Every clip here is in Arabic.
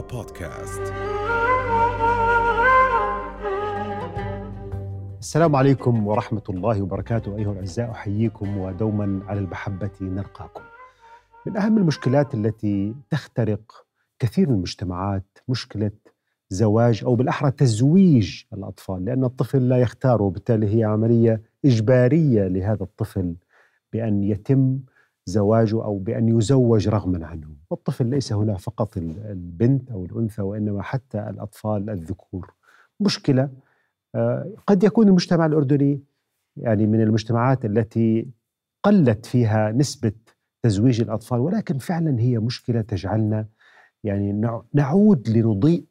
بودكاست. السلام عليكم ورحمة الله وبركاته. أيها الأعزاء أحييكم ودوما على المحبة نلقاكم من أهم المشكلات التي تخترق كثير من المجتمعات مشكلة زواج أو بالأحرى تزويج الأطفال لأن الطفل لا يختار وبالتالي هي عملية إجبارية لهذا الطفل بأن يتم زواجه أو بأن يزوج رغما عنه. والطفل ليس هنا فقط البنت أو الأنثى وإنما حتى الأطفال الذكور. مشكلة آه، قد يكون المجتمع الأردني يعني من المجتمعات التي قلت فيها نسبة تزويج الأطفال ولكن فعلا هي مشكلة تجعلنا يعني نعود لنضيء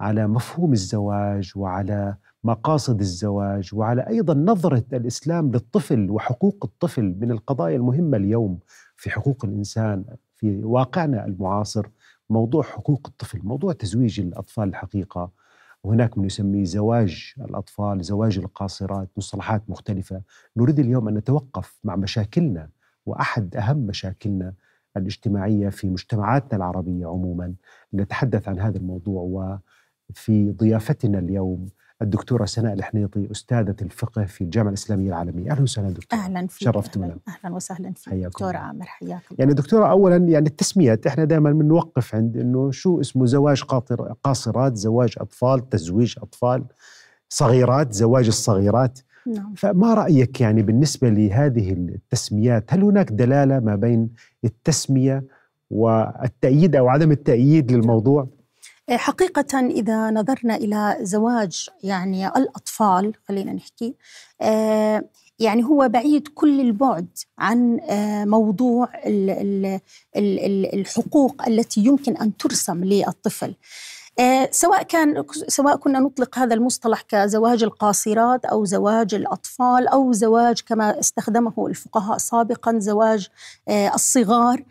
على مفهوم الزواج وعلى مقاصد الزواج وعلى أيضا نظرة الإسلام للطفل وحقوق الطفل من القضايا المهمة اليوم في حقوق الإنسان في واقعنا المعاصر موضوع حقوق الطفل، موضوع تزويج الأطفال الحقيقة. وهناك من يسميه زواج الأطفال، زواج القاصرات، مصطلحات مختلفة، نريد اليوم أن نتوقف مع مشاكلنا وأحد أهم مشاكلنا الاجتماعية في مجتمعاتنا العربية عموما، نتحدث عن هذا الموضوع وفي ضيافتنا اليوم الدكتورة سناء الحنيطي أستاذة الفقه في الجامعة الإسلامية العالمية. أهلا وسهلا دكتورة. أهلا فيك. شرفتونا. أهلا, أهلا وسهلا فيك. دكتورة عامر حياكم يعني دكتورة أولا يعني التسميات إحنا دائما بنوقف عند إنه شو اسمه زواج قاطر قاصرات زواج أطفال تزويج أطفال صغيرات زواج الصغيرات. نعم. فما رأيك يعني بالنسبة لهذه التسميات هل هناك دلالة ما بين التسمية والتأييد أو عدم التأييد للموضوع؟ حقيقة إذا نظرنا إلى زواج يعني الأطفال خلينا نحكي آه، يعني هو بعيد كل البعد عن آه، موضوع الحقوق التي يمكن أن ترسم للطفل. آه، سواء كان سواء كنا نطلق هذا المصطلح كزواج القاصرات أو زواج الأطفال أو زواج كما استخدمه الفقهاء سابقا زواج الصغار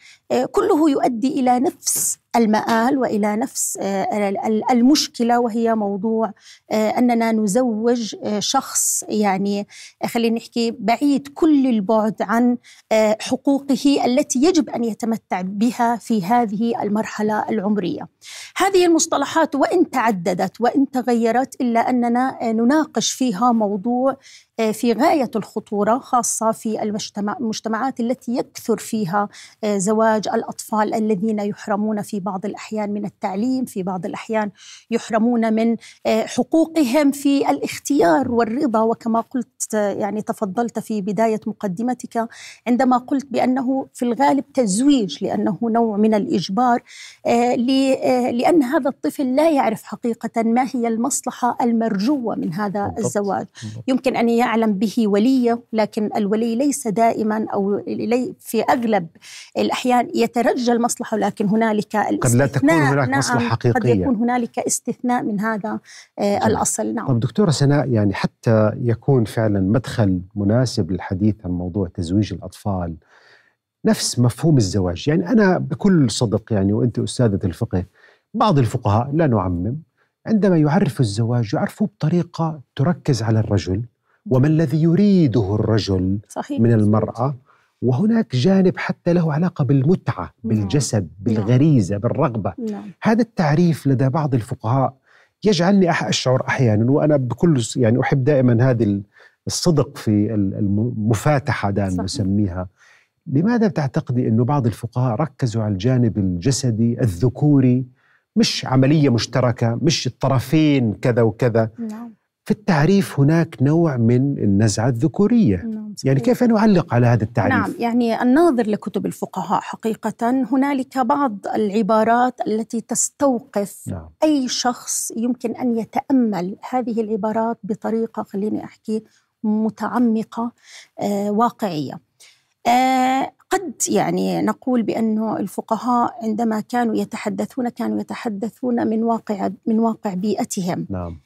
كله يؤدي إلى نفس المآل وإلى نفس آه، المشكلة وهي موضوع آه، أننا نزوج آه، شخص يعني خلينا نحكي بعيد كل البعد عن حقوقه التي يجب أن يتمتع بها في هذه المرحلة العمرية. هذه المصطلحات وإن تعددت وإن تغيرت إلا أننا نناقش فيها موضوع في غاية الخطورة خاصة في المجتمعات التي يكثر فيها زواج الأطفال الذين يحرمون في بعض الأحيان من التعليم، في بعض الأحيان يحرمون من حقوقهم في الاختيار والرضا. وكما قلت يعني تفضلت في بداية مقدمتك عندما قلت بأنه في الغالب تزويج لأنه نوع من الإجبار لأن هذا الطفل لا يعرف حقيقة ما هي المصلحة المرجوة من هذا الزواج. يمكن أن يعلم به وليه لكن الولي ليس دائما أو في أغلب الأحيان يترجى المصلحة لكن هنالك قد لا تكون هناك نعم مصلحة حقيقية. قد يكون هنالك استثناء من هذا آه الأصل. نعم. طب دكتورة سناء يعني حتى يكون فعلا مدخل مناسب للحديث عن موضوع تزويج الأطفال نفس مفهوم الزواج. يعني أنا بكل صدق يعني وأنت أستاذة الفقه بعض الفقهاء لا نعمم عندما يعرف الزواج يعرفه بطريقة تركز على الرجل وما الذي يريده الرجل صحيح. من المرأة وهناك جانب حتى له علاقة بالمتعة نعم. بالجسد بالغريزة بالرغبة نعم. هذا التعريف لدى بعض الفقهاء يجعلني أشعر أحيانا وأنا بكل يعني أحب دائما هذه الصدق في المفاتحة دائما نسميها لماذا تعتقدي أنه بعض الفقهاء ركزوا على الجانب الجسدي الذكوري مش عملية مشتركة مش الطرفين كذا وكذا نعم. في التعريف هناك نوع من النزعة الذكورية نعم يعني كيف نعلق على هذا التعريف؟ نعم يعني الناظر لكتب الفقهاء حقيقة هنالك بعض العبارات التي تستوقف نعم. أي شخص يمكن أن يتأمل هذه العبارات بطريقة خليني أحكي متعمقة آه واقعية آه قد يعني نقول بأنه الفقهاء عندما كانوا يتحدثون كانوا يتحدثون من واقع من واقع بيئتهم نعم.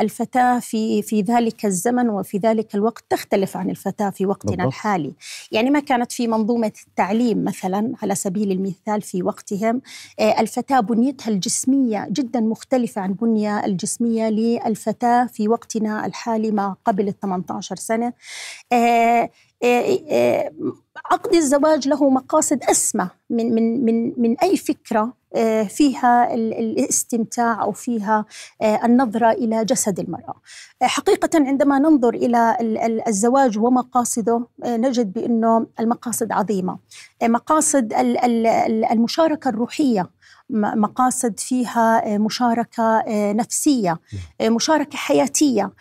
الفتاة في في ذلك الزمن وفي ذلك الوقت تختلف عن الفتاة في وقتنا بالضبط. الحالي يعني ما كانت في منظومة التعليم مثلا على سبيل المثال في وقتهم الفتاة بنيتها الجسمية جدا مختلفة عن بنية الجسمية للفتاة في وقتنا الحالي ما قبل ال 18 سنة عقد الزواج له مقاصد أسمى من من من من أي فكرة آه، فيها الاستمتاع أو فيها آه، النظرة إلى جسد المرأة. آه، حقيقة عندما ننظر إلى الزواج ومقاصده نجد بأنه المقاصد عظيمة. مقاصد المشاركة الروحية مقاصد فيها مشاركة نفسية، مشاركة حياتية،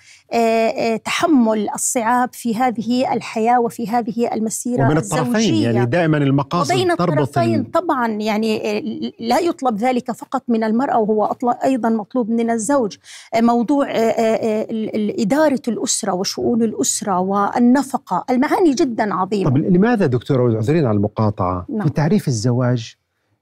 تحمل الصعاب في هذه الحياة وفي هذه المسيرة ومن الطرفين. يعني دائما المقاصد وبين تربط الطرفين طبعا يعني لا يطلب ذلك فقط من المرأة وهو أيضا مطلوب من الزوج موضوع إدارة الأسرة وشؤون الأسرة والنفقة المعاني جدا عظيمة طب لماذا دكتوره أعذرين على المقاطعة نعم. في تعريف الزواج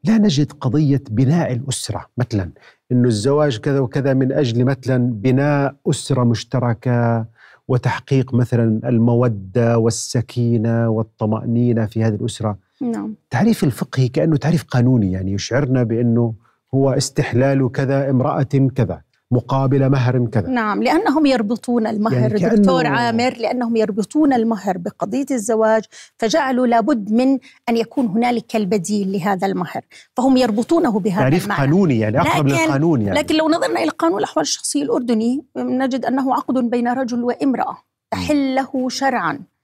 لا نجد قضية بناء الأسرة مثلا أنه الزواج كذا وكذا من أجل مثلا بناء أسرة مشتركة وتحقيق مثلا المودة والسكينة والطمأنينة في هذه الأسرة نعم. تعريف الفقهي كأنه تعريف قانوني يعني يشعرنا بأنه هو استحلال كذا امرأة كذا مقابل مهر كذا. نعم لأنهم يربطون المهر يعني دكتور عامر لأنهم يربطون المهر بقضية الزواج فجعلوا لابد من أن يكون هنالك البديل لهذا المهر فهم يربطونه بهذا تعريف المعنى قانوني يعني أقرب للقانون يعني. لكن لو نظرنا إلى قانون الأحوال الشخصية الأردني نجد أنه عقد بين رجل وامرأة تحله شرعا. آه،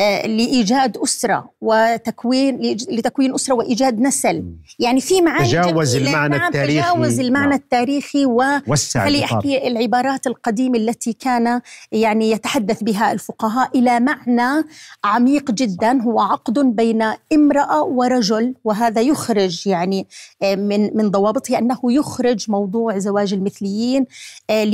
لإيجاد أسرة وتكوين لتكوين أسرة وإيجاد نسل. يعني في معاني تجاوز المعنى نعم التاريخي. تجاوز المعنى نعم. التاريخي وخلي أحكي العبارات القديمة التي كان يعني يتحدث بها الفقهاء إلى معنى عميق جدا. هو عقد بين امرأة ورجل وهذا يخرج يعني آه، من من ضوابطه أنه يخرج موضوع زواج المثليين آه،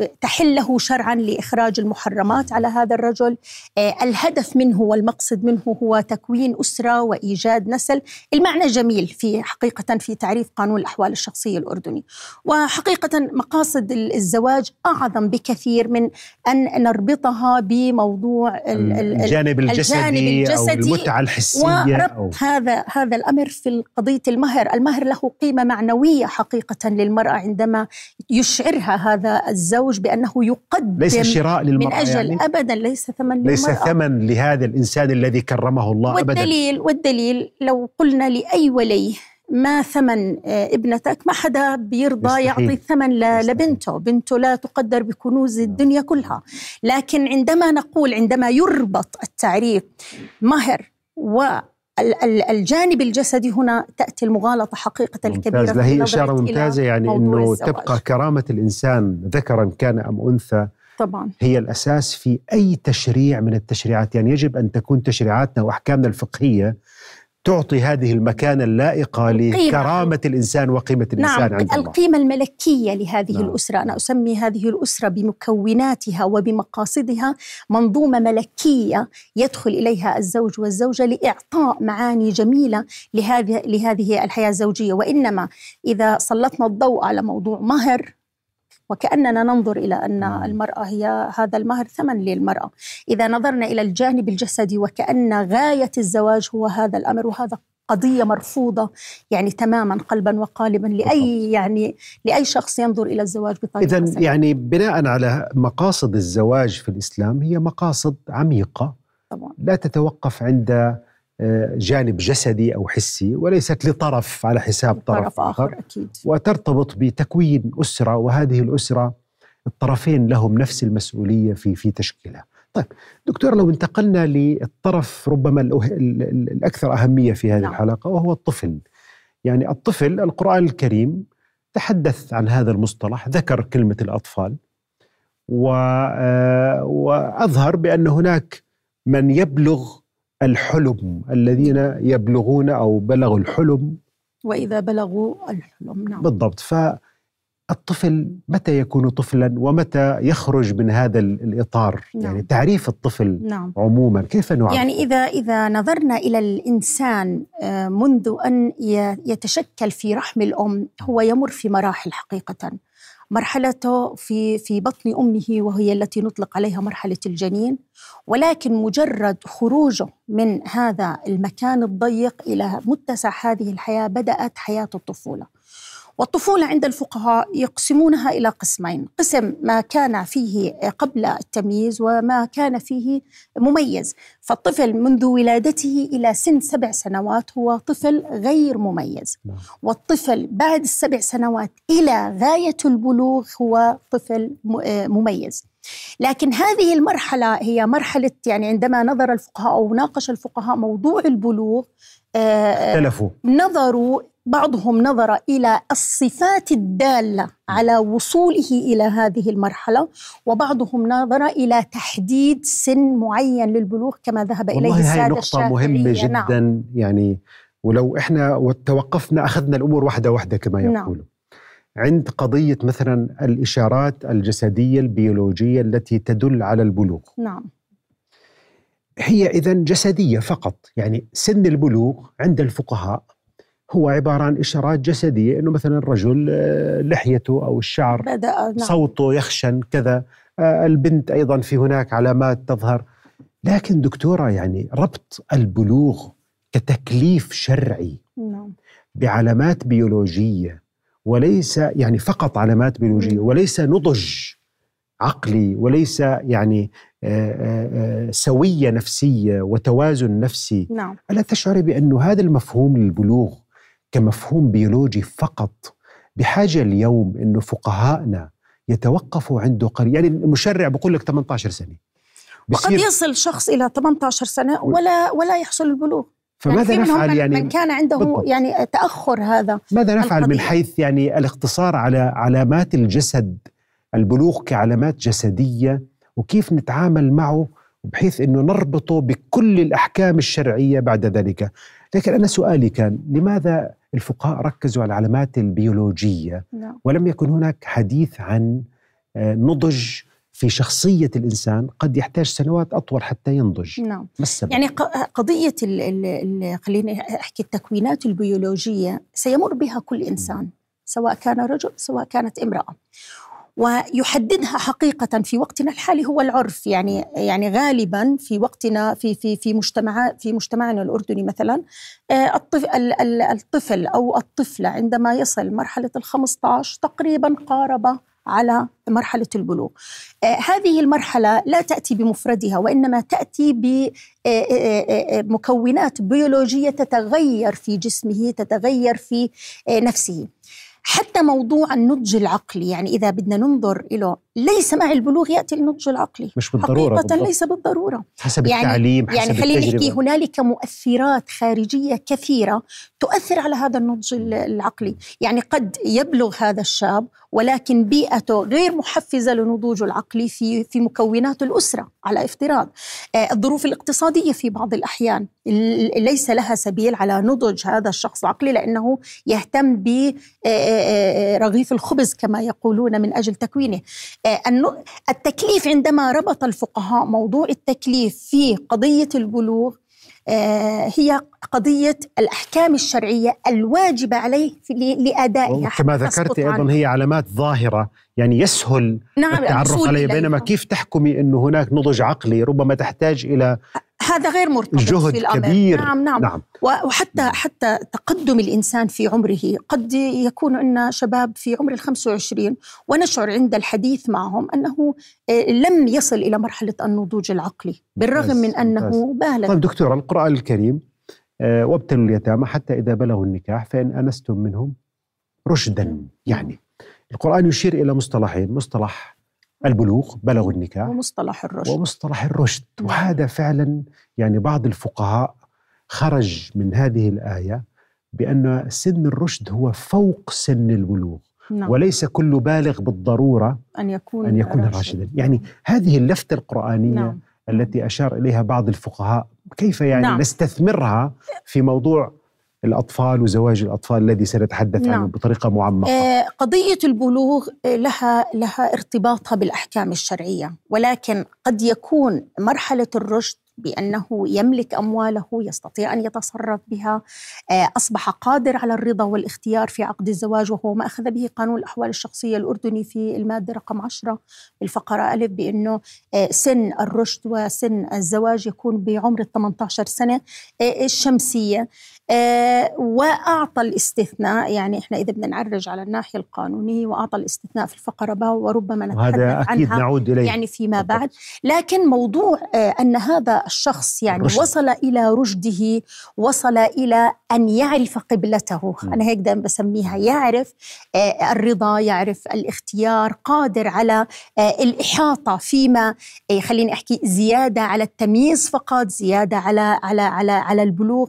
لتحله شرعا لإخراج المحرمات على هذا الرجل. آه، الهدف منه والمقصد منه هو تكوين أسرة وإيجاد نسل. المعنى جميل في حقيقة في تعريف قانون الأحوال الشخصية الأردني. وحقيقة مقاصد الزواج أعظم بكثير من أن نربطها بموضوع الجانب الجسدي, الجانب الجسدي أو المتعة الحسية وربط أو هذا هذا الأمر في قضية المهر. المهر له قيمة معنوية حقيقة للمرأة عندما يشعرها هذا الزوج بأنه يقدم ليس شراء للمرأة من أجل يعني؟ أبدا ليس ثمن ليس ليس ثمن لهذا الإنسان الذي كرمه الله والدليل أبدا والدليل لو قلنا لأي ولي ما ثمن آه، ابنتك ما حدا بيرضى مستحيل. يعطي الثمن لبنته بنته لا تقدر بكنوز نعم. الدنيا كلها لكن عندما نقول عندما يربط التعريف مهر و الجانب الجسدي هنا تأتي المغالطة حقيقة الكبيرة ممتاز. هي إشارة ممتازة يعني أنه. تبقى كرامة الإنسان ذكرا كان أم أنثى طبعا. هي الأساس في أي تشريع من التشريعات. يعني يجب أن تكون تشريعاتنا وأحكامنا الفقهية تعطي هذه المكانة اللائقة لكرامة الإنسان وقيمة الإنسان نعم عند الله. القيمة الملكية لهذه نعم. الأسرة. أنا أسمي هذه الأسرة بمكوناتها وبمقاصدها منظومة ملكية يدخل إليها الزوج والزوجة لإعطاء معاني جميلة لهذه لهذه الحياة الزوجية. وإنما إذا سلطنا الضوء على موضوع مهر وكأننا ننظر إلى أن. المرأة هي هذا المهر ثمن للمرأة إذا نظرنا إلى الجانب الجسدي وكأن غاية الزواج هو هذا الأمر وهذا قضية مرفوضة يعني تماما قلبا وقالبا لأي يعني لأي شخص ينظر إلى الزواج بطريقة إذا يعني بناء على مقاصد الزواج في الإسلام هي مقاصد عميقة طبعا. لا تتوقف عند جانب جسدي أو حسي وليست لطرف على حساب طرف, طرف آخر أكيد وترتبط بتكوين أسرة وهذه الأسرة الطرفين لهم نفس المسؤولية في في تشكيلها. طيب دكتور لو انتقلنا للطرف ربما الأكثر أهمية في هذه نعم. الحلقة وهو الطفل. يعني الطفل القرآن الكريم تحدث عن هذا المصطلح ذكر كلمة الأطفال آه، وأظهر بأن هناك من يبلغ الحلم الذين يبلغون أو بلغوا الحلم. وإذا بلغوا الحلم نعم. بالضبط. فالطفل متى يكون طفلا ومتى يخرج من هذا الإطار؟ نعم. يعني تعريف الطفل نعم. عموما كيف نعرف؟ يعني إذا إذا نظرنا إلى الإنسان آه، منذ أن يتشكل في رحم الأم هو يمر في مراحل حقيقه. مرحلته في في بطن أمه وهي التي نطلق عليها مرحلة الجنين. ولكن مجرد خروجه من هذا المكان الضيق إلى متسع هذه الحياة بدأت حياة الطفولة. والطفولة عند الفقهاء يقسمونها إلى قسمين قسم ما كان فيه قبل التمييز وما كان فيه مميز. فالطفل منذ ولادته إلى سن سبع سنوات هو طفل غير مميز. نعم. والطفل بعد السبع سنوات إلى غاية البلوغ هو طفل مميز. لكن هذه المرحلة هي مرحلة يعني عندما نظر الفقهاء أو ناقش الفقهاء موضوع البلوغ اختلفوا. نظروا بعضهم نظر إلى الصفات الدالة على وصوله إلى هذه المرحلة وبعضهم نظر إلى تحديد سن معين للبلوغ كما ذهب إليه والله هاي الساده نقطة مهمة جدا نعم. يعني ولو إحنا وتوقفنا أخذنا الأمور واحدة واحدة كما نعم. يقولوا عند قضية مثلا الإشارات الجسدية البيولوجية التي تدل على البلوغ نعم هي إذا جسدية فقط يعني سن البلوغ عند الفقهاء هو عبارة عن إشارات جسدية أنه مثلا الرجل آه، لحيته أو الشعر بدأ نعم. صوته يخشن كذا آه، البنت أيضا في هناك علامات تظهر لكن دكتورة يعني ربط البلوغ كتكليف شرعي نعم بعلامات بيولوجية وليس يعني فقط علامات بيولوجية. وليس نضج عقلي وليس يعني آه، سوية نفسية وتوازن نفسي نعم ألا تشعري بأن هذا المفهوم للبلوغ كمفهوم بيولوجي فقط. بحاجة اليوم أنه فقهاءنا يتوقفوا عنده قليل يعني المشرع بقول لك 18 سنة. وقد يصل شخص إلى 18 سنة ولا ولا يحصل البلوغ. فماذا يعني نفعل من, يعني؟ من كان عنده بالضبط. يعني تأخر هذا ماذا نفعل من القضية. حيث يعني الاقتصار على علامات الجسد؟ البلوغ كعلامات جسدية وكيف نتعامل معه بحيث إنه نربطه بكل الأحكام الشرعية بعد ذلك، لكن أنا سؤالي كان لماذا الفقهاء ركزوا على العلامات البيولوجية نعم. ولم يكن هناك حديث عن آه، نضج في شخصية الإنسان قد يحتاج سنوات أطول حتى ينضج، نعم. ما السبب؟ يعني قضية ال- ال- ال- خليني أحكي التكوينات البيولوجية سيمر بها كل إنسان سواء كان رجل سواء كانت امرأة. ويحددها حقيقة في وقتنا الحالي هو العرف. يعني يعني غالبا في وقتنا في في في مجتمع في مجتمعنا الأردني مثلا آه، الطفل ال- ال- الطفل أو الطفلة عندما يصل مرحلة ال 15 تقريبا قارب على مرحلة البلوغ. آه، هذه المرحلة لا تأتي بمفردها وإنما تأتي بمكونات بيولوجية تتغير في جسمه تتغير في آه، نفسه. حتى موضوع النضج العقلي يعني إذا بدنا ننظر له ليس مع البلوغ يأتي النضج العقلي. مش بالضرورة حقيقة بالضبط. ليس بالضرورة. حسب يعني- التعليم حسب يعني خلينا نحكي هنالك مؤثرات خارجية كثيرة تؤثر على هذا النضج ال- العقلي. يعني قد يبلغ هذا الشاب ولكن بيئته غير محفزة لنضوجه العقلي في في مكونات الأسرة على افتراض. آه، الظروف الاقتصادية في بعض الأحيان ال- ليس لها سبيل على نضج هذا الشخص العقلي لأنه يهتم برغيف الخبز كما يقولون من أجل تكوينه. آه، التكليف عندما ربط الفقهاء موضوع التكليف في قضية البلوغ آه، هي قضية الأحكام الشرعية الواجبة عليه لأدائها كما ذكرت عنه. أيضا هي علامات ظاهرة يعني يسهل نعم التعرف الوصول عليه إليها. بينما كيف تحكمي إنه هناك نضج عقلي ربما تحتاج إلى هذا غير مرتبط جهد في الأمر. كبير. نعم نعم. نعم. وحتى حتى تقدم الإنسان في عمره قد يكون عندنا شباب في عمر ال 25 ونشعر عند الحديث معهم أنه آه، لم يصل إلى مرحلة النضوج العقلي بالرغم من أنه بالغ. طيب دكتور القرآن الكريم آه، وابتلوا اليتامى حتى إذا بلغوا النكاح فإن أنستم منهم رشدا. يعني القرآن يشير إلى مصطلحين مصطلح البلوغ بلغوا النكاح ومصطلح الرشد ومصطلح الرشد نعم. وهذا فعلا يعني بعض الفقهاء خرج من هذه الآية بأن سن الرشد هو فوق سن البلوغ نعم. وليس كل بالغ بالضرورة أن يكون أن يكون راشدا يعني هذه اللفتة القرآنية نعم. التي أشار إليها بعض الفقهاء كيف يعني نعم. نستثمرها في موضوع الأطفال وزواج الأطفال الذي سنتحدث عنه نعم. بطريقة معمقة آه، قضية البلوغ آه، لها لها ارتباطها بالأحكام الشرعية ولكن قد يكون مرحلة الرشد بأنه يملك أمواله يستطيع أن يتصرف بها آه، أصبح قادر على الرضا والاختيار في عقد الزواج وهو ما أخذ به قانون الأحوال الشخصية الأردني في المادة رقم 10 بالفقرة ألف بأنه سن الرشد وسن الزواج يكون بعمر ال 18 سنة الشمسية آه، وأعطى الاستثناء يعني إحنا إذا بدنا نعرج على الناحية القانونية وأعطى الاستثناء في الفقرة باء وربما نتحدث وهذا أكيد عنها نعود إليه يعني فيما بعد لكن موضوع آه، أن هذا الشخص يعني الرشد. وصل إلى رشده وصل إلى أن يعرف قبلته م. أنا هيك دائما بسميها يعرف آه، الرضا يعرف الاختيار قادر على الإحاطة فيما خليني أحكي زيادة على التمييز فقط زيادة على على على على البلوغ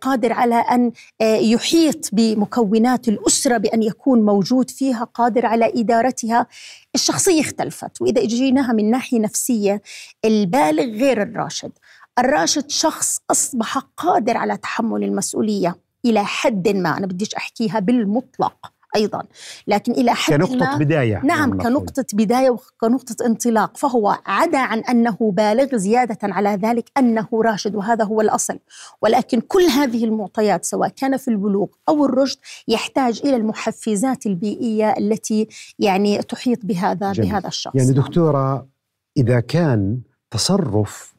قادر على أن آه، يحيط بمكونات الأسرة بأن يكون موجود فيها قادر على إدارتها. الشخصية اختلفت وإذا جيناها من ناحية نفسية البالغ غير الراشد. الراشد شخص أصبح قادر على تحمل المسؤولية إلى حد ما أنا بديش أحكيها بالمطلق. أيضا لكن إلى حد كنقطة ما بداية نعم نقول. كنقطة بداية وكنقطة انطلاق فهو عدا عن أنه بالغ زيادة على ذلك أنه راشد وهذا هو الأصل ولكن كل هذه المعطيات سواء كان في البلوغ أو الرشد يحتاج إلى المحفزات البيئية التي يعني تحيط بهذا جميل. بهذا الشخص يعني دكتورة إذا كان تصرف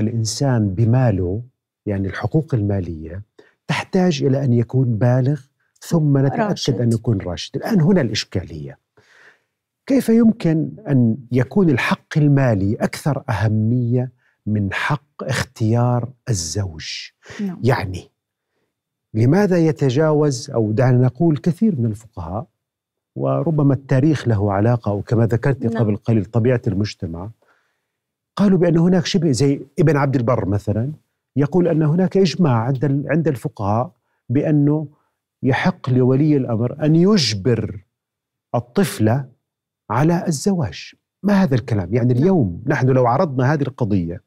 الإنسان بماله يعني الحقوق المالية تحتاج إلى أن يكون بالغ ثم نتأكد راشد. أن يكون راشد الآن هنا الإشكالية كيف يمكن أن يكون الحق المالي أكثر أهمية من حق اختيار الزوج نعم. يعني لماذا يتجاوز أو دعنا نقول كثير من الفقهاء وربما التاريخ له علاقة وكما ذكرت نعم. قبل قليل طبيعة المجتمع قالوا بأن هناك شبه زي ابن عبد البر مثلا يقول أن هناك إجماع عند عند الفقهاء بأنه يحق لولي الأمر أن يجبر الطفل على الزواج ما هذا الكلام يعني نعم. اليوم نحن لو عرضنا هذه القضية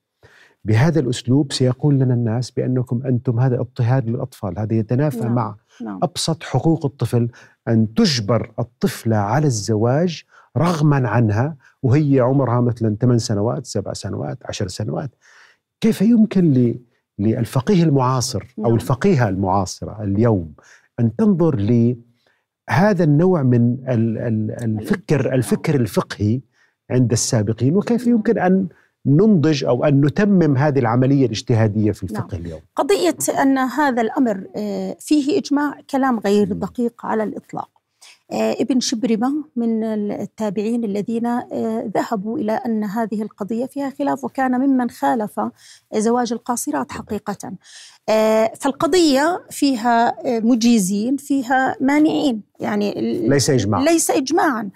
بهذا الأسلوب سيقول لنا الناس بأنكم أنتم هذا اضطهاد للأطفال هذا يتنافى نعم. مع نعم. أبسط حقوق الطفل أن تجبر الطفله على الزواج رغما عنها وهي عمرها مثلا 8 سنوات 7 سنوات 10 سنوات كيف يمكن للفقيه المعاصر أو نعم. الفقيهة المعاصرة اليوم أن تنظر لهذا النوع من ال- ال- الفكر الفكر الفقهي عند السابقين وكيف نعم. يمكن أن ننضج أو أن نتمم هذه العملية الاجتهادية في الفقه نعم. اليوم قضية أن هذا الأمر آه، فيه إجماع كلام غير. دقيق على الإطلاق آه، ابن شبرمة من التابعين الذين آه، ذهبوا إلى أن هذه القضية فيها خلاف وكان ممن خالف زواج القاصرات حقيقة فالقضية فيها آه، مجيزين فيها مانعين. يعني ليس اجماع ليس إجماعا.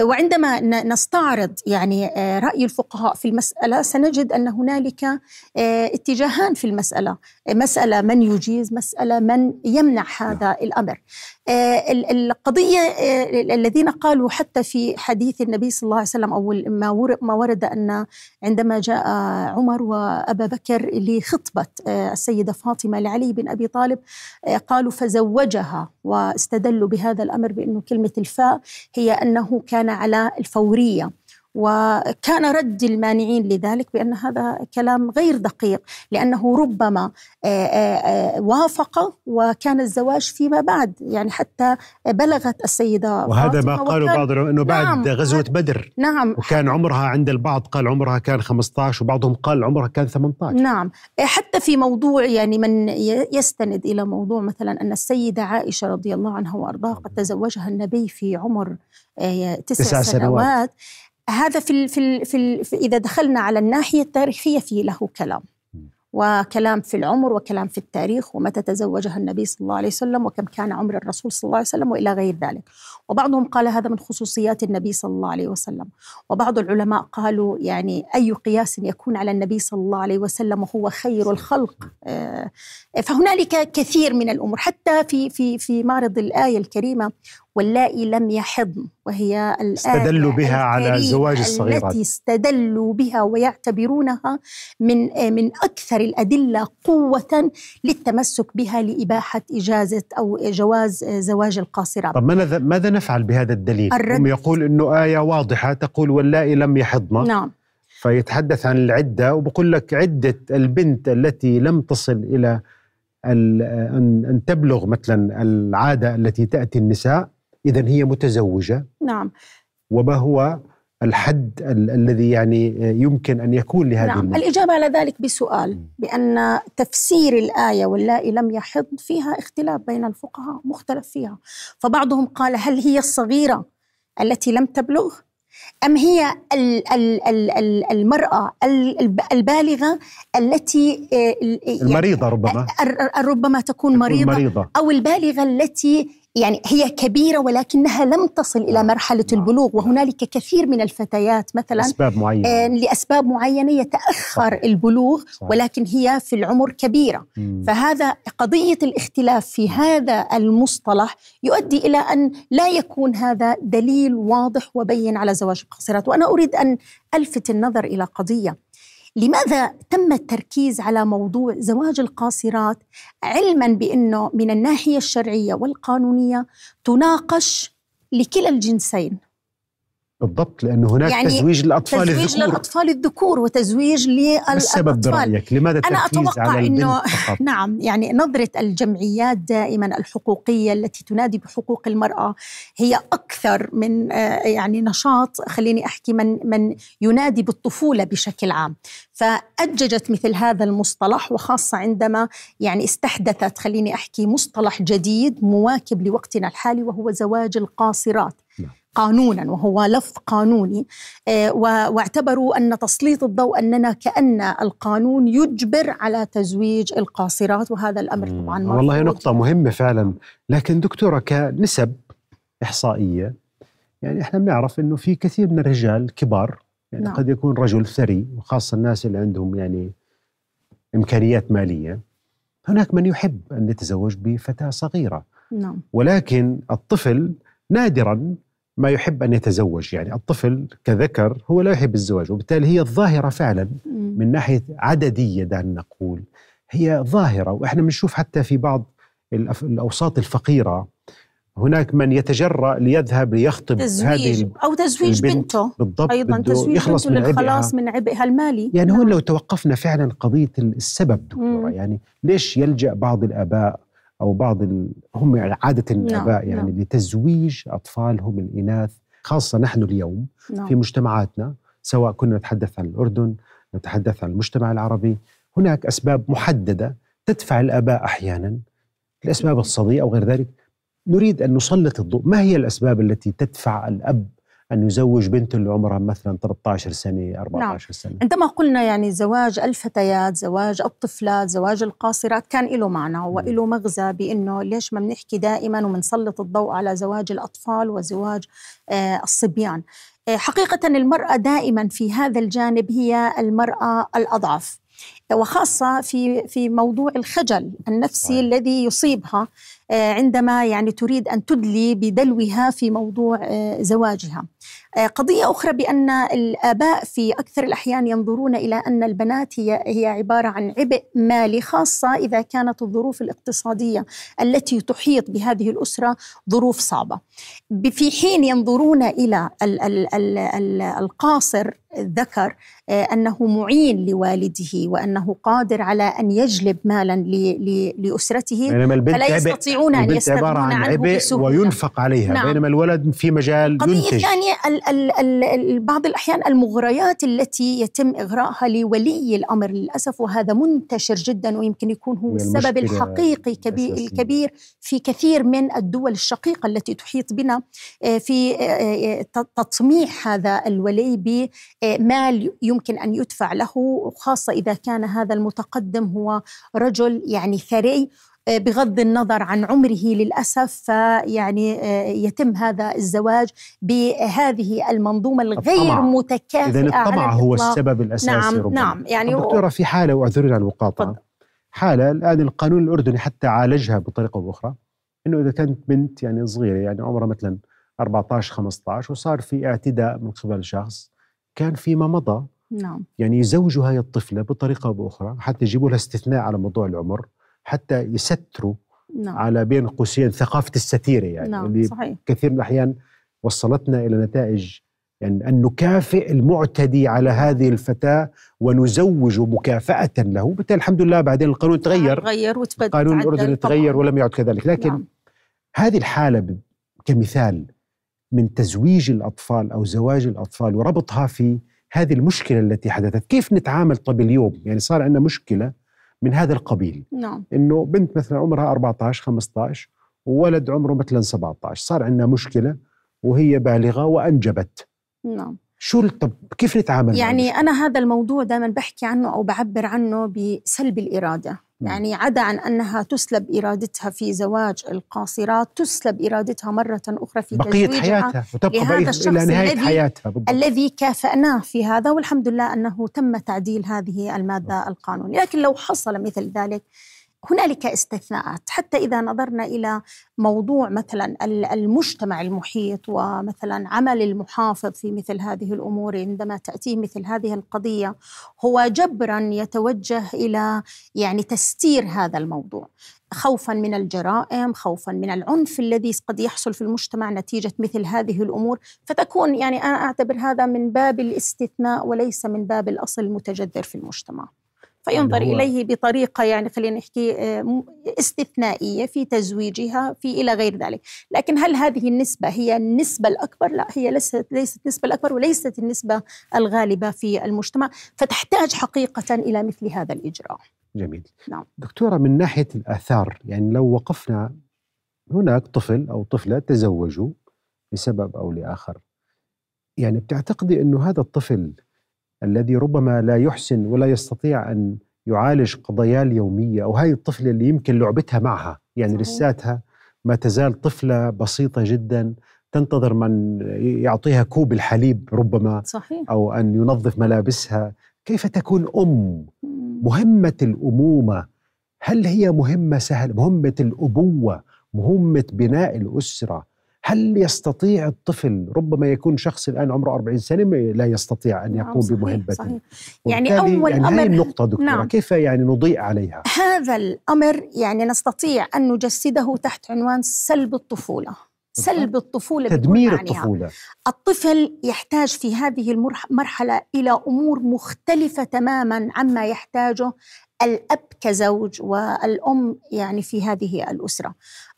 وعندما نستعرض يعني آه، رأي الفقهاء في المسألة سنجد أن هنالك آه، اتجاهان في المسألة. مسألة من يجيز مسألة من يمنع هذا الأمر. آه، ال- القضية آه، الذين قالوا حتى في حديث النبي صلى الله عليه وسلم أو ما ور- ما ورد أن عندما جاء عمر وأبا بكر لخطبة آه، السيدة فاطمة لعلي بن أبي طالب آه، قالوا فزوجها واستدلوا بهذا الأمر بأنه كلمة الفاء هي أنه كان على الفورية. وكان رد المانعين لذلك بأن هذا كلام غير دقيق لأنه ربما آه، آه، آه، وافق وكان الزواج فيما بعد يعني حتى بلغت السيدة وهذا ما قالوا بعض إنه بعد نعم، غزوة بدر. نعم. وكان عمرها عند البعض قال عمرها كان 15 وبعضهم قال عمرها كان 18 نعم. حتى في موضوع يعني من يستند إلى موضوع مثلا أن السيدة عائشة رضي الله عنها وأرضاها قد تزوجها النبي في عمر تسع, تسع سنوات. سنوات. هذا في, ال في, ال في, ال في إذا دخلنا على الناحية التاريخية في له كلام. وكلام في العمر وكلام في التاريخ ومتى تزوجها النبي صلى الله عليه وسلم وكم كان عمر الرسول صلى الله عليه وسلم وإلى غير ذلك. وبعضهم قال هذا من خصوصيات النبي صلى الله عليه وسلم. وبعض العلماء قالوا يعني أي قياس يكون على النبي صلى الله عليه وسلم وهو خير الخلق؟ آه، فهنالك كثير من الأمور. حتى في في في معرض الآية الكريمة واللائي لم يحضن وهي الآية استدلوا بها على الكريمة زواج الصغيرات. التي استدلوا بها ويعتبرونها من من أكثر الأدلة قوة للتمسك بها لإباحة إجازة أو جواز زواج القاصرات. طب ماذا ماذا نفعل بهذا الدليل؟ هم يقول إنه آية واضحة تقول واللائي لم يحضن نعم فيتحدث عن العدة وبقول لك عدة البنت التي لم تصل إلى ال- أن أن تبلغ مثلا العادة التي تأتي النساء اذا هي متزوجة. نعم. وما هو الحد ال- الذي يعني يمكن أن يكون لهذه نعم. الإجابة على ذلك بسؤال. بأن تفسير الآية واللائي لم يحض فيها اختلاف بين الفقهاء مختلف فيها. فبعضهم قال هل هي الصغيرة التي لم تبلغ أم هي ال- ال- ال- ال- المرأة ال- الب- البالغة التي آه، ال- يعني المريضة ربما. ربما تكون تكون مريضة مريضة. أو البالغة التي يعني هي كبيرة ولكنها لم تصل إلى نعم. مرحلة نعم. البلوغ وهنالك كثير من الفتيات مثلا أسباب معينة آه، لأسباب معينة يتأخر صحيح. البلوغ صحيح. ولكن هي في العمر كبيرة مم. فهذا قضية الاختلاف في هذا المصطلح يؤدي إلى أن لا يكون هذا دليل واضح وبين على زواج القاصرات وأنا أريد أن ألفت النظر إلى قضية لماذا تم التركيز على موضوع زواج القاصرات علما بأنه من الناحية الشرعية والقانونية تناقش لكلا الجنسين؟ بالضبط لأنه هناك يعني تزويج للأطفال تزويج الذكور للأطفال الذكور وتزويج ما السبب للأطفال برأيك؟ لماذا أنا أتوقع فقط؟ نعم يعني نظرة الجمعيات دائما الحقوقية التي تنادي بحقوق المرأة هي أكثر من آه، يعني نشاط خليني أحكي من من ينادي بالطفولة بشكل عام فأججت مثل هذا المصطلح وخاصة عندما يعني استحدثت خليني أحكي مصطلح جديد مواكب لوقتنا الحالي وهو زواج القاصرات. قانونا وهو لفظ قانوني آه، واعتبروا أن تسليط الضوء أننا كأن القانون يجبر على تزويج القاصرات وهذا الأمر. طبعا والله مرفوض. نقطة مهمة فعلا لكن دكتورة كنسب إحصائية يعني إحنا بنعرف إنه في كثير من الرجال كبار يعني نعم. قد يكون رجل ثري وخاصة الناس اللي عندهم يعني إمكانيات مالية هناك من يحب أن يتزوج بفتاة صغيرة نعم ولكن الطفل نادرا ما يحب أن يتزوج يعني الطفل كذكر هو لا يحب الزواج وبالتالي هي الظاهرة فعلا. من ناحية عددية دعنا نقول هي ظاهرة وإحنا بنشوف حتى في بعض الأوساط الفقيرة هناك من يتجرأ ليذهب ليخطب تزويج هذه أو تزويج بنته بالضبط بده تزويج يخلص بنته للخلاص من عبئها المالي يعني هون نعم. لو توقفنا فعلا قضية السبب دكتورة مم. يعني ليش يلجأ بعض الآباء أو بعض ال... هم عادة الآباء يعني نعم. لتزويج أطفالهم الإناث خاصة نحن اليوم نعم. في مجتمعاتنا سواء كنا نتحدث عن الأردن نتحدث عن المجتمع العربي هناك أسباب محددة تدفع الآباء أحيانا لأسباب الصديق أو غير ذلك نريد أن نسلط الضوء ما هي الأسباب التي تدفع الأب أن يزوج بنته اللي عمرها مثلا 13 سنة 14 سنة. عندما قلنا يعني زواج الفتيات زواج الطفلات زواج القاصرات كان له معنى وله مغزى بإنه ليش ما بنحكي دائما وبنسلط الضوء على زواج الأطفال وزواج آه الصبيان. آه حقيقة المرأة دائما في هذا الجانب هي المرأة الأضعف. وخاصة في في موضوع الخجل النفسي صحيح. الذي يصيبها آه، عندما يعني تريد أن تدلي بدلوها في موضوع آه، زواجها. آه، قضية أخرى بأن الآباء في أكثر الأحيان ينظرون إلى أن البنات هي هي عبارة عن عبء مالي خاصة إذا كانت الظروف الاقتصادية التي تحيط بهذه الأسرة ظروف صعبة. ب- في حين ينظرون ال- القاصر الذكر أنه معين لوالده وانه قادر على أن يجلب مالا ل- ل- لأسرته بينما البنت فلا يستطيعون أن البنت عبارة يستغنون عن عنه عبء بسهولة وينفق عليها نعم. بينما الولد في مجال القضية ينتج الثانية ال ال ال ال بعض الأحيان المغريات التي يتم إغراءها لولي الأمر للأسف وهذا منتشر جدا ويمكن يكون هو السبب الحقيقي كبير. الكبير في كثير من الدول الشقيقة التي تحيط بنا آه، في آه، آه، تطميح هذا الولي بمال يمكن أن يدفع له وخاصة إذا كان هذا المتقدم هو رجل يعني ثري آه، بغض النظر عن عمره للأسف فيعني آه، يتم هذا الزواج بهذه المنظومة الغير الطمع. متكافئة إذا الطمع على هو. السبب الأساسي نعم ربما. نعم يعني طب دكتورة في حالة واعذروني على المقاطعة تفضل. حالة الآن القانون الأردني حتى عالجها بطريقة أو بأخرى إنه إذا كانت بنت يعني صغيرة يعني عمرها مثلا 14 15 وصار في اعتداء من قبل شخص كان فيما مضى نعم. يعني يزوجوا هاي الطفلة بطريقة أو بأخرى حتى يجيبوا لها استثناء على موضوع العمر حتى يستروا نعم. على بين قوسين ثقافة الستيرة يعني نعم اللي صحيح. كثير من الأحيان وصلتنا إلى نتائج يعني أن نكافئ المعتدي على هذه الفتاة ونزوج مكافأة له بالتالي الحمد لله بعدين القانون تغير. تغير وتبدل القانون الأردني تغير ولم يعد كذلك. لكن نعم. هذه الحالة كمثال من تزويج الأطفال أو زواج الأطفال وربطها في هذه المشكلة التي حدثت، كيف نتعامل طب اليوم؟ يعني صار عندنا مشكلة من هذا القبيل. نعم. إنه بنت مثلا عمرها 14 15 وولد عمره مثلا 17 صار عندنا مشكلة وهي بالغة وأنجبت. نعم. شو طب كيف نتعامل يعني أنا هذا الموضوع دائما بحكي عنه أو بعبر عنه بسلب الإرادة. يعني عدا عن أنها تسلب إرادتها في زواج القاصرات تسلب إرادتها مرة أخرى في بقية تزويجها حياتها وتبقى لهذا بقية الشخص إلى نهاية الذي- حياتها بالضبط. الذي كافأناه في هذا والحمد لله أنه تم تعديل هذه المادة القانونية، لكن لو حصل مثل ذلك هنالك استثناءات. حتى إذا نظرنا إلى موضوع مثلا ال- المجتمع المحيط ومثلا عمل المحافظ في مثل هذه الأمور عندما تاتيه مثل هذه القضية هو جبرا يتوجه إلى يعني تستير هذا الموضوع. خوفا من الجرائم خوفا من العنف الذي قد يحصل في المجتمع نتيجة مثل هذه الأمور. فتكون يعني أنا أعتبر هذا من باب الاستثناء وليس من باب الأصل المتجذر في المجتمع. فينظر يعني إليه بطريقة يعني خلينا نحكي آه، استثنائية في تزويجها في إلى غير ذلك، لكن هل هذه النسبة هي النسبة الأكبر؟ لا هي ليست ليست النسبة الأكبر وليست النسبة الغالبة في المجتمع، فتحتاج حقيقة إلى مثل هذا الإجراء. جميل نعم. دكتورة من ناحية الآثار يعني لو وقفنا هناك طفل أو طفلة تزوجوا لسبب أو لآخر يعني بتعتقدي إنه هذا الطفل الذي ربما لا يحسن ولا يستطيع أن يعالج قضاياه اليومية أو هاي الطفلة اللي يمكن لعبتها معها يعني صحيح. لساتها ما تزال طفلة بسيطة جدا تنتظر من يعطيها كوب الحليب ربما صحيح. أو أن ينظف ملابسها كيف تكون أم مم. مهمة الأمومة هل هي مهمة سهلة؟ مهمة الأبوة مهمة بناء الأسرة هل يستطيع الطفل ربما يكون شخص الآن عمره 40 سنة ما لا يستطيع أن نعم، يقوم صحيح، بمهمة صحيح. يعني أول يعني هاي أمر النقطة دكتورة نعم. كيف يعني نضيء عليها هذا الأمر يعني نستطيع أن نجسده تحت عنوان سلب الطفولة. سلب الطفولة بكل تدمير. الطفولة الطفل يحتاج في هذه المرحله إلى أمور مختلفة تماما عما يحتاجه الأب كزوج والأم يعني في هذه الأسرة.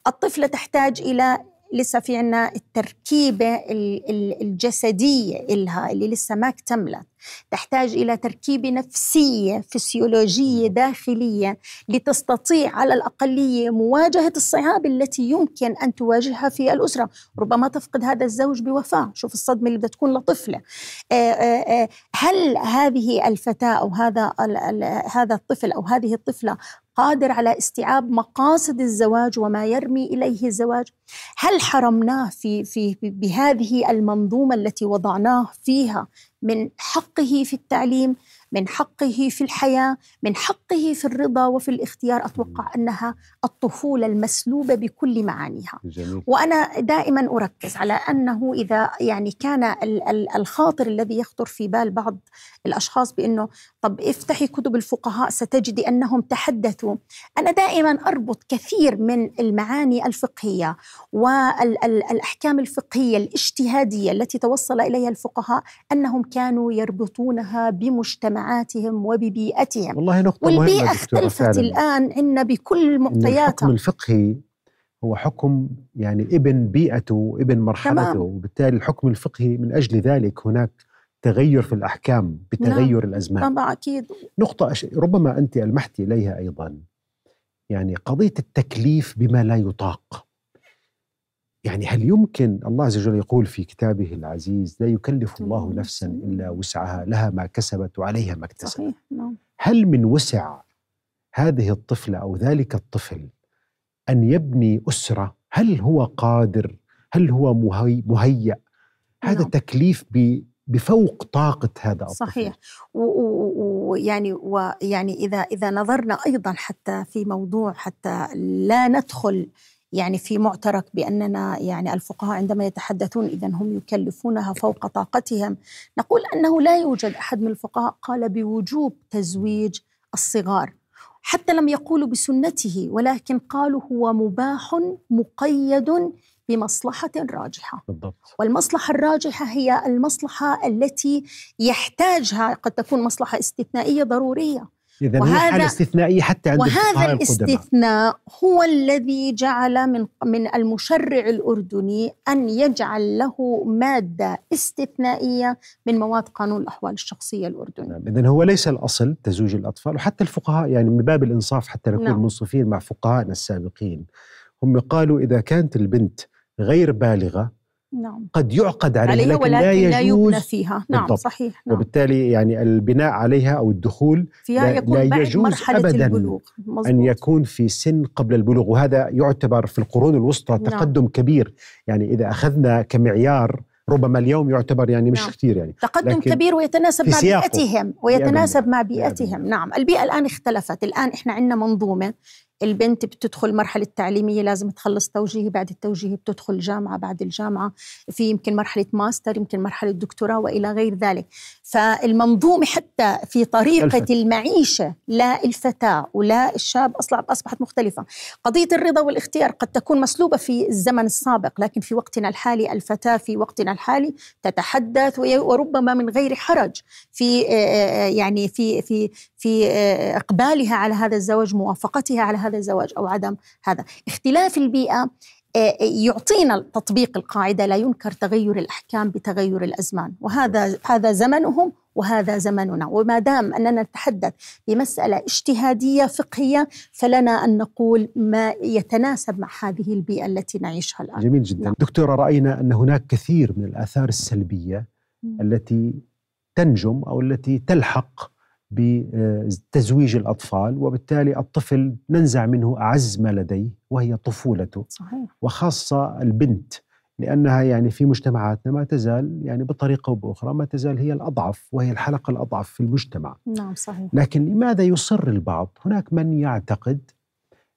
الطفله تحتاج إلى لسه في عنا التركيبة ال- ال- الجسدية إلها اللي لسه ما اكتملت. تحتاج إلى تركيبة نفسية فسيولوجية داخلية لتستطيع على الأقلية مواجهة الصعاب التي يمكن أن تواجهها في الأسرة. ربما تفقد هذا الزوج بوفاة. شوف الصدمة اللي بدها تكون لطفلة. آه، آه، آه، هل هذه الفتاة أو هذا هذا الطفل أو هذه الطفلة قادر على استيعاب مقاصد الزواج وما يرمي إليه الزواج. هل حرمناه في في بهذه المنظومة التي وضعناه فيها من حقه في التعليم من حقه في الحياة من حقه في الرضا وفي الاختيار؟ أتوقع أنها الطفولة المسلوبة بكل معانيها. جميل. وأنا دائما أركز على أنه إذا يعني كان ال- ال- الخاطر الذي يخطر في بال بعض الأشخاص بأنه طب افتحي كتب الفقهاء ستجدي أنهم تحدثوا. أنا دائما أربط كثير من المعاني الفقهية والأحكام الفقهية الاجتهادية التي توصل إليها الفقهاء أنهم كانوا يربطونها بمجتمعاتهم وببيئتهم. والله نقطة والبيئة مهمة اختلفت الآن عندنا بكل إن الحكم معطياتها الفقهي هو حكم يعني ابن بيئته ابن مرحلته. تمام. وبالتالي الحكم الفقهي من أجل ذلك هناك تغير في الأحكام بتغير الأزمان. طبعا أكيد. نقطة أش... ربما أنت ألمحت إليها أيضا. يعني قضية التكليف بما لا يطاق. يعني هل يمكن الله عز وجل يقول في كتابه العزيز لا يكلف الله مم. نفسا إلا وسعها لها ما كسبت وعليها ما اكتسبت. صحيح نعم. هل من وسع هذه الطفلة أو ذلك الطفل أن يبني أسرة؟ هل هو قادر؟ هل هو مهي... مهيأ؟ هذا نعم. تكليف ب... بفوق طاقة هذا الطفل. صحيح. ويعني ويعني إذا إذا نظرنا أيضا حتى في موضوع حتى لا ندخل يعني في معترك بأننا يعني الفقهاء عندما يتحدثون إذا هم يكلفونها فوق طاقتهم نقول أنه لا يوجد أحد من الفقهاء قال بوجوب تزويج الصغار. حتى لم يقولوا بسنته ولكن قالوا هو مباح مقيد بمصلحة راجحة. بالضبط. والمصلحة الراجحة هي المصلحة التي يحتاجها قد تكون مصلحة استثنائية ضرورية. إذا هي حالة استثنائية حتى عند وهذا الاستثناء هو الذي جعل من من المشرع الأردني أن يجعل له مادة استثنائية من مواد قانون الأحوال الشخصية الأردني. نعم. إذا هو ليس الأصل تزويج الأطفال وحتى الفقهاء يعني من باب الإنصاف حتى نكون نعم. منصفين مع فقهائنا السابقين هم قالوا إذا كانت البنت غير بالغة نعم. قد يعقد عليها, عليها ولكن لا, يجوز لا يبنى فيها نعم بالضبط. صحيح نعم. وبالتالي يعني البناء عليها أو الدخول فيها لا, يكون لا يجوز مرحلة أبدا البلوغ مزبوط. أن يكون في سن قبل البلوغ وهذا يعتبر في القرون الوسطى نعم. تقدم كبير يعني إذا أخذنا كمعيار ربما اليوم يعتبر يعني مش نعم. كثير يعني تقدم كبير ويتناسب مع بيئتهم ويتناسب مع بيئتهم نعم البيئة الآن اختلفت الآن إحنا عندنا منظومة البنت بتدخل مرحلة تعليمية لازم تخلص توجيهي بعد التوجيهي بتدخل جامعة بعد الجامعة في يمكن مرحلة ماستر يمكن مرحلة دكتوراه وإلى غير ذلك فالمنظومة حتى في طريقة الفت. المعيشة لا الفتاة ولا الشاب أصلا أصبحت مختلفة قضية الرضا والاختيار قد تكون مسلوبة في الزمن السابق لكن في وقتنا الحالي الفتاة في وقتنا الحالي تتحدث وربما من غير حرج في يعني في في في إقبالها على هذا الزواج موافقتها على هذا الزواج أو عدم هذا. اختلاف البيئة آه، يعطينا تطبيق القاعدة لا ينكر تغير الأحكام بتغير الأزمان. وهذا هذا زمنهم وهذا زمننا. وما دام أننا نتحدث بمسألة اجتهادية فقهية فلنا أن نقول ما يتناسب مع هذه البيئة التي نعيشها الآن. جميل جدا. نعم. دكتورة رأينا أن هناك كثير من الآثار السلبية التي تنجم أو التي تلحق بتزويج الأطفال وبالتالي الطفل ننزع منه أعز ما لديه وهي طفولته صحيح. وخاصة البنت لأنها يعني في مجتمعاتنا ما تزال يعني بطريقة أو بأخرى ما تزال هي الأضعف وهي الحلقة الأضعف في المجتمع نعم صحيح لكن لماذا يصر البعض؟ هناك من يعتقد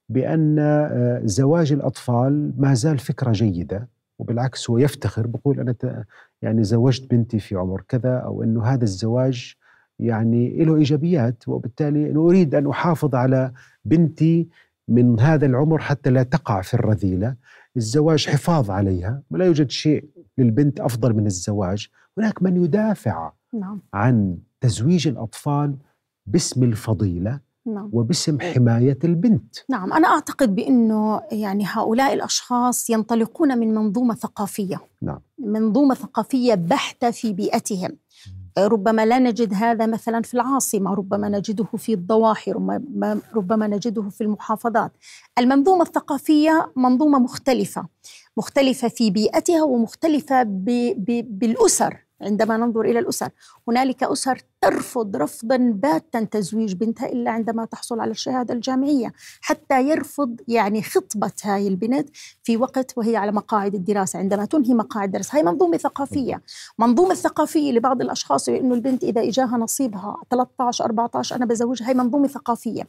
بأن آه، زواج الأطفال ما زال فكرة جيدة وبالعكس هو يفتخر بقول أنا يعني زوجت بنتي في عمر كذا أو أنه هذا الزواج يعني له إيجابيات وبالتالي أريد أن أحافظ على بنتي من هذا العمر حتى لا تقع في الرذيلة، الزواج حفاظ عليها ولا يوجد شيء للبنت أفضل من الزواج، هناك من يدافع نعم. عن تزويج الأطفال باسم الفضيلة نعم. وباسم حماية البنت. نعم أنا أعتقد بأنه يعني هؤلاء الأشخاص ينطلقون من منظومة ثقافية. نعم. منظومة ثقافية بحتة في بيئتهم. ربما لا نجد هذا مثلا في العاصمة ربما نجده في الضواحي ربما نجده في المحافظات. المنظومة الثقافية منظومة مختلفة مختلفة في بيئتها ومختلفة بالأسر. عندما ننظر إلى الأسر. هنالك أسر ترفض رفضا باتا تزويج بنتها إلا عندما تحصل على الشهادة الجامعية حتى يرفض يعني خطبة هاي البنت في وقت وهي على مقاعد الدراسة عندما تنهي مقاعد الدراسه هاي منظومة ثقافية. منظومة ثقافية لبعض الأشخاص انه البنت إذا إجاها نصيبها 13 14 أنا بزوجها هاي منظومة ثقافية.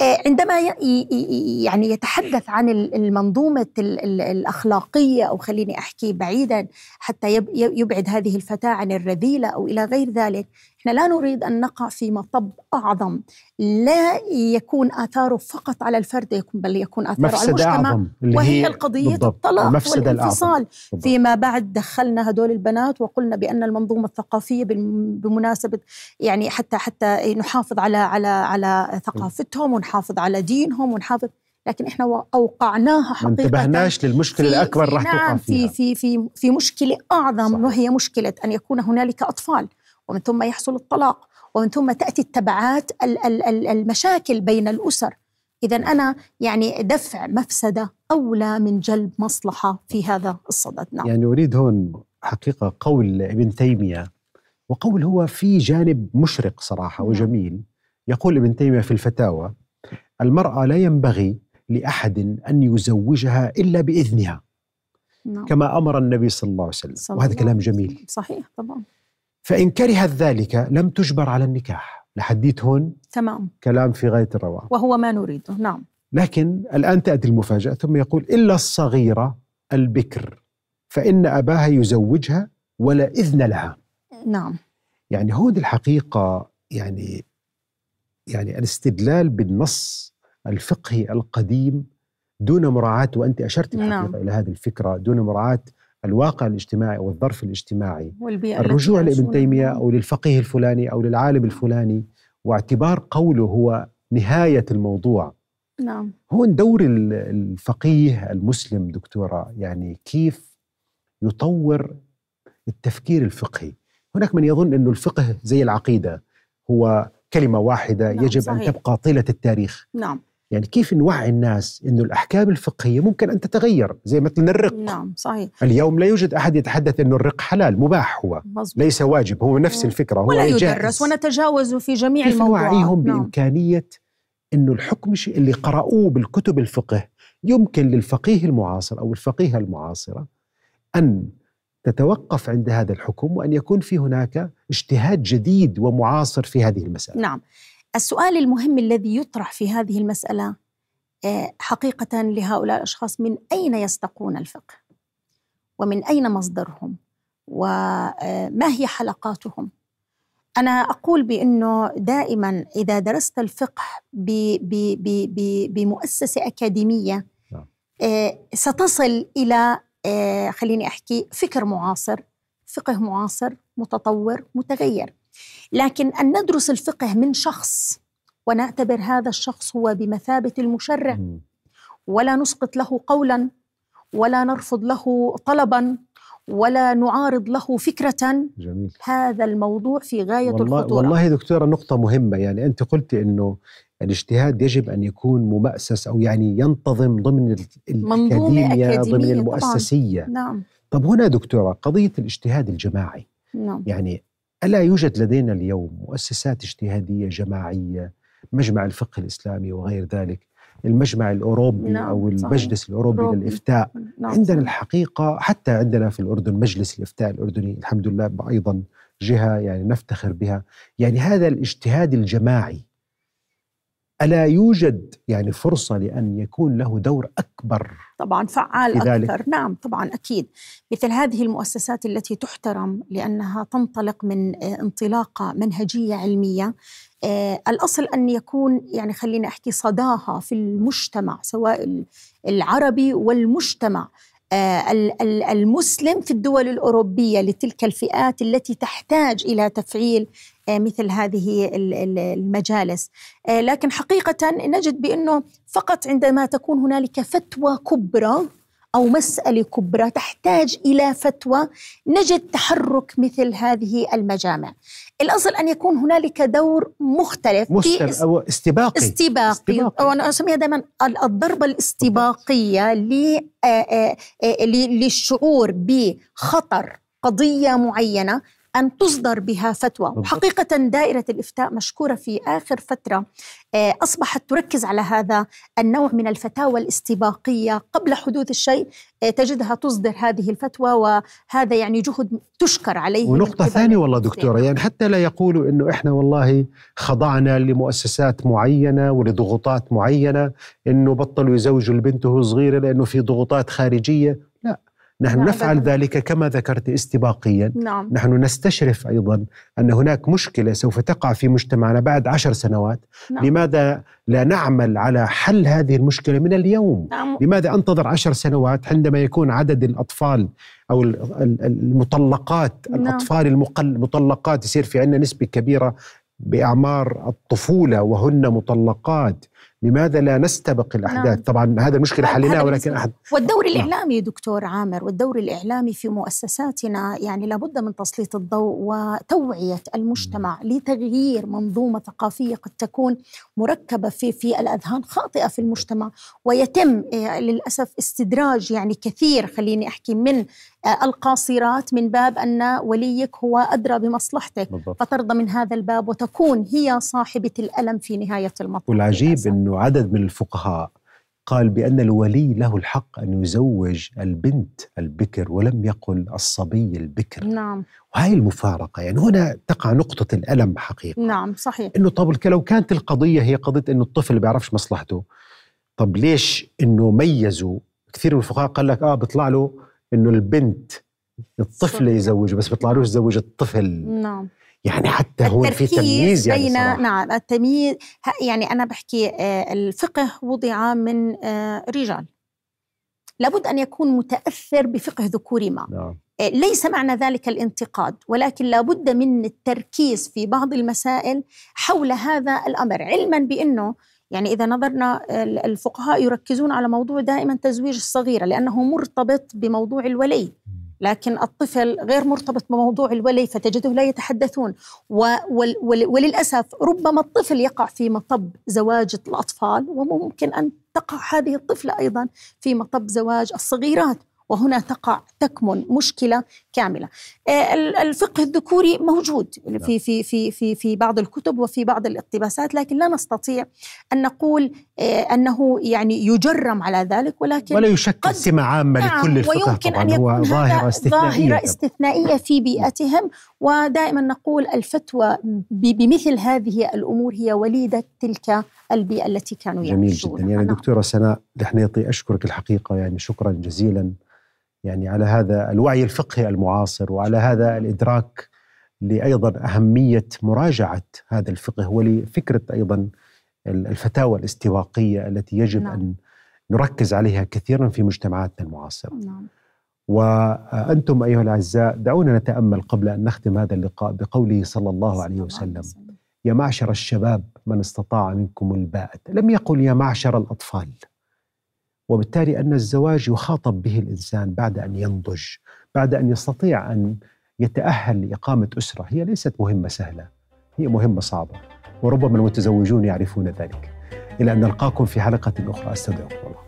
عندما يعني يتحدث عن المنظومة الأخلاقية أو خليني أحكي بعيدا حتى يبعد هذه الفتاة عن الرذيلة أو إلى غير ذلك إحنا لا نريد أن نقع في مطب أعظم لا يكون آثاره فقط على الفرد يكون بل يكون آثاره على المجتمع أعظم وهي القضية الطلاق والانفصال. فيما بعد دخلنا هدول البنات وقلنا بأن المنظومة الثقافية بمناسبة يعني حتى حتى نحافظ على على على ثقافتهم ونحافظ على دينهم ونحافظ لكن إحنا اوقعناها حقيقة ما انتبهناش للمشكلة في الأكبر راح نعم في في في في مشكلة أعظم صح. وهي مشكلة أن يكون هنالك أطفال. ومن ثم يحصل الطلاق ومن ثم تأتي التبعات المشاكل بين الأسر. اذا أنا يعني دفع مفسدة أولى من جلب مصلحة في هذا الصدد. نعم. يعني أريد هون حقيقة قول ابن تيمية وقول هو في جانب مشرق صراحة نعم. وجميل. يقول ابن تيمية في الفتاوى المرأة لا ينبغي لأحد أن يزوجها إلا بإذنها. نعم. كما أمر النبي صلى الله عليه وسلم. وهذا كلام جميل. صحيح طبعا. فإن كرهت ذلك لم تجبر على النكاح. لحديت هون تمام. كلام في غاية الروعة وهو ما نريده نعم. لكن الآن تأتي المفاجأة ثم يقول إلا الصغيرة البكر فإن أباها يزوجها ولا إذن لها. نعم. يعني هون الحقيقة يعني يعني الاستدلال بالنص الفقهي القديم دون مراعاة وأنت أشرت الحقيقة نعم. إلى هذه الفكرة دون مراعاة الواقع الاجتماعي أو الظرف الاجتماعي والبيئة الرجوع لابن تيمية أو للفقيه الفلاني أو للعالم الفلاني واعتبار قوله هو نهاية الموضوع. نعم. هون دور ال- الفقيه المسلم دكتورة يعني كيف يطور التفكير الفقهي. هناك من يظن إنه الفقه زي العقيدة هو كلمة واحدة نعم، يجب صحيح. ان تبقى طيلة التاريخ. نعم. يعني كيف نوعي الناس إنه الأحكام الفقهية ممكن أن تتغير؟ زي مثلا الرق. نعم صحيح. اليوم لا يوجد أحد يتحدث إنه الرق حلال مباح هو. مظبوط. ليس واجب هو نفس الفكرة هو ولا. يدرس ونتجاوز في جميع كيف الموضوعات. نوعيهم نعم. بإمكانية إنه الحكم اللي قرأوه بالكتب الفقه يمكن للفقيه المعاصر أو الفقيهة المعاصرة أن تتوقف عند هذا الحكم وأن يكون في هناك اجتهاد جديد ومعاصر في هذه المسألة. نعم. السؤال المهم الذي يطرح في هذه المسألة آه، حقيقة لهؤلاء الأشخاص من أين يستقون الفقه؟ ومن أين مصدرهم؟ وما هي حلقاتهم؟ أنا أقول بأنه دائما إذا درست الفقه ب- ب- ب- بمؤسسة أكاديمية نعم. آه، ستصل إلى آه، خليني أحكي فكر معاصر فقه معاصر متطور متغير. لكن أن ندرس الفقه من شخص ونعتبر هذا الشخص هو بمثابة المشرع. ولا نسقط له قولا ولا نرفض له طلبا ولا نعارض له فكرة. جميل. هذا الموضوع في غاية والله الخطورة. والله دكتورة نقطة مهمة. يعني أنت قلت إنه الاجتهاد يجب أن يكون ممأسس أو يعني ينتظم ضمن ال- منظومة الأكاديمية ضمن أكاديمية طبعاً. نعم. طب هنا دكتورة قضية الاجتهاد الجماعي. نعم. يعني ألا يوجد لدينا اليوم مؤسسات اجتهادية جماعية مجمع الفقه الإسلامي وغير ذلك المجمع الأوروبي نعم، أو صحيح. المجلس الأوروبي أوروبي. للإفتاء نعم عندنا صحيح. الحقيقة حتى عندنا في الأردن مجلس الإفتاء الأردني الحمد لله أيضا جهة يعني نفتخر بها يعني هذا الاجتهاد الجماعي ألا يوجد يعني فرصة لأن يكون له دور أكبر طبعا فعال. أكثر نعم طبعا أكيد مثل هذه المؤسسات التي تحترم لأنها تنطلق من آه، انطلاقة منهجية علمية آه، الأصل أن يكون يعني خليني أحكي صداها في المجتمع سواء ال- العربي والمجتمع آه، ال- ال- المسلم في الدول الأوروبية لتلك الفئات التي تحتاج إلى تفعيل مثل هذه ال- ال- المجالس. آه، لكن حقيقة نجد بأنه فقط عندما تكون هنالك فتوى كبرى أو مسألة كبرى تحتاج إلى فتوى نجد تحرك مثل هذه المجامع. الأصل أن يكون هنالك دور مختلف في مستر أو استباقي. استباقي. استباقي. وأنا أسميها دائما الضربة الاستباقية ل- آه، آه، آه، للشعور بخطر قضية معينة أن تصدر بها فتوى بالضبط. وحقيقه دائرة الإفتاء مشكورة في آخر فترة آه، أصبحت تركز على هذا النوع من الفتاوى الاستباقية قبل حدوث الشيء آه، تجدها تصدر هذه الفتوى وهذا يعني جهد تشكر عليه ونقطة ثانية والله. دكتورة يعني حتى لا يقولوا إنه إحنا والله خضعنا لمؤسسات معينة ولضغوطات معينة إنه بطلوا يزوجوا البنت وهي صغيرة لأنه في ضغوطات خارجية نحن لا نفعل أبداً. ذلك كما ذكرت استباقيا نعم نحن نستشرف أيضا أن هناك مشكلة سوف تقع في مجتمعنا بعد عشر سنوات نعم. لماذا لا نعمل على حل هذه المشكلة من اليوم نعم لماذا أنتظر عشر سنوات عندما يكون عدد الأطفال أو ال- ال- المطلقات نعم. الأطفال المطلقات يصير في عندنا نسبة كبيرة بأعمار الطفولة وهن مطلقات لماذا لا نستبق الأحداث نعم. طبعا هذا المشكلة هذا حليناها ولكن أحد والدور نعم. الإعلامي دكتور عامر والدور الإعلامي في مؤسساتنا يعني لابد من تسليط الضوء وتوعية المجتمع لتغيير منظومة ثقافية قد تكون مركبة في في الأذهان خاطئة في المجتمع ويتم آه، للأسف استدراج يعني كثير خليني أحكي من القاصرات من باب أن وليك هو أدرى بمصلحتك بالضبط. فترضى من هذا الباب وتكون هي صاحبة الألم في نهاية المطاف والعجيب. أنه عدد من الفقهاء قال بأن الولي له الحق أن يزوج البنت البكر ولم يقل الصبي البكر. نعم. وهي المفارقة يعني هنا تقع نقطة الألم حقيقة. نعم صحيح. إنه طب لو كانت القضية هي قضية إنه الطفل بيعرفش مصلحته طب ليش إنه ميزوا؟ كثير من الفقهاء قال لك آه بيطلع له إنه البنت الطفل. يزوج بس بيطلعلوش يزوج الطفل. نعم. يعني حتى هون في تمييز يعني بين. نعم التمييز يعني أنا بحكي آه، الفقه وضع من آه، رجال. لابد أن يكون متأثر بفقه ذكوري ما. نعم. ليس معنى ذلك الانتقاد ولكن لابد من التركيز في بعض المسائل حول هذا الأمر علما بأنه يعني إذا نظرنا الفقهاء يركزون على موضوع دائما تزويج الصغيرة لأنه مرتبط بموضوع الولي. لكن الطفل غير مرتبط بموضوع الولي فتجده لا يتحدثون. وللأسف ربما الطفل يقع في مطب زواج الأطفال وممكن أن تقع هذه الطفلة أيضا في مطب زواج الصغيرات. وهنا تقع تكمن مشكلة كاملة. آه، الفقه الذكوري موجود نعم. في في في في في بعض الكتب وفي بعض الاقتباسات لكن لا نستطيع أن نقول آه، أنه يعني يجرم على ذلك ولكن ولا يشكل سمه عامة نعم لكل الفقه ويمكن طبعا أن يكون ظاهرة استثنائية ظاهرة استثنائية في بيئتهم ودائما نقول الفتوى بمثل هذه الأمور هي وليدة تلك البيئة التي كانوا جميل جدا يعني نعم. دكتورة سناء دحنيطي أشكرك الحقيقة يعني شكرا جزيلا يعني على هذا الوعي الفقهي المعاصر وعلى هذا الإدراك لايضا أهمية مراجعة هذا الفقه ولفكرة أيضا الفتاوى الاستواقية التي يجب نعم. أن نركز عليها كثيرا في مجتمعاتنا المعاصرة. نعم. وأنتم أيها الأعزاء دعونا نتأمل قبل أن نختم هذا اللقاء بقوله صلى الله عليه وسلم يا معشر الشباب من استطاع منكم الباءة لم يقل يا معشر الأطفال وبالتالي أن الزواج يخاطب به الإنسان بعد أن ينضج، بعد أن يستطيع أن يتأهل لإقامة أسرة، هي ليست مهمة سهلة، هي مهمة صعبة، وربما المتزوجون يعرفون ذلك. إلى أن نلقاكم في حلقة أخرى أستودعكم الله.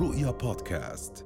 رؤيا بودكاست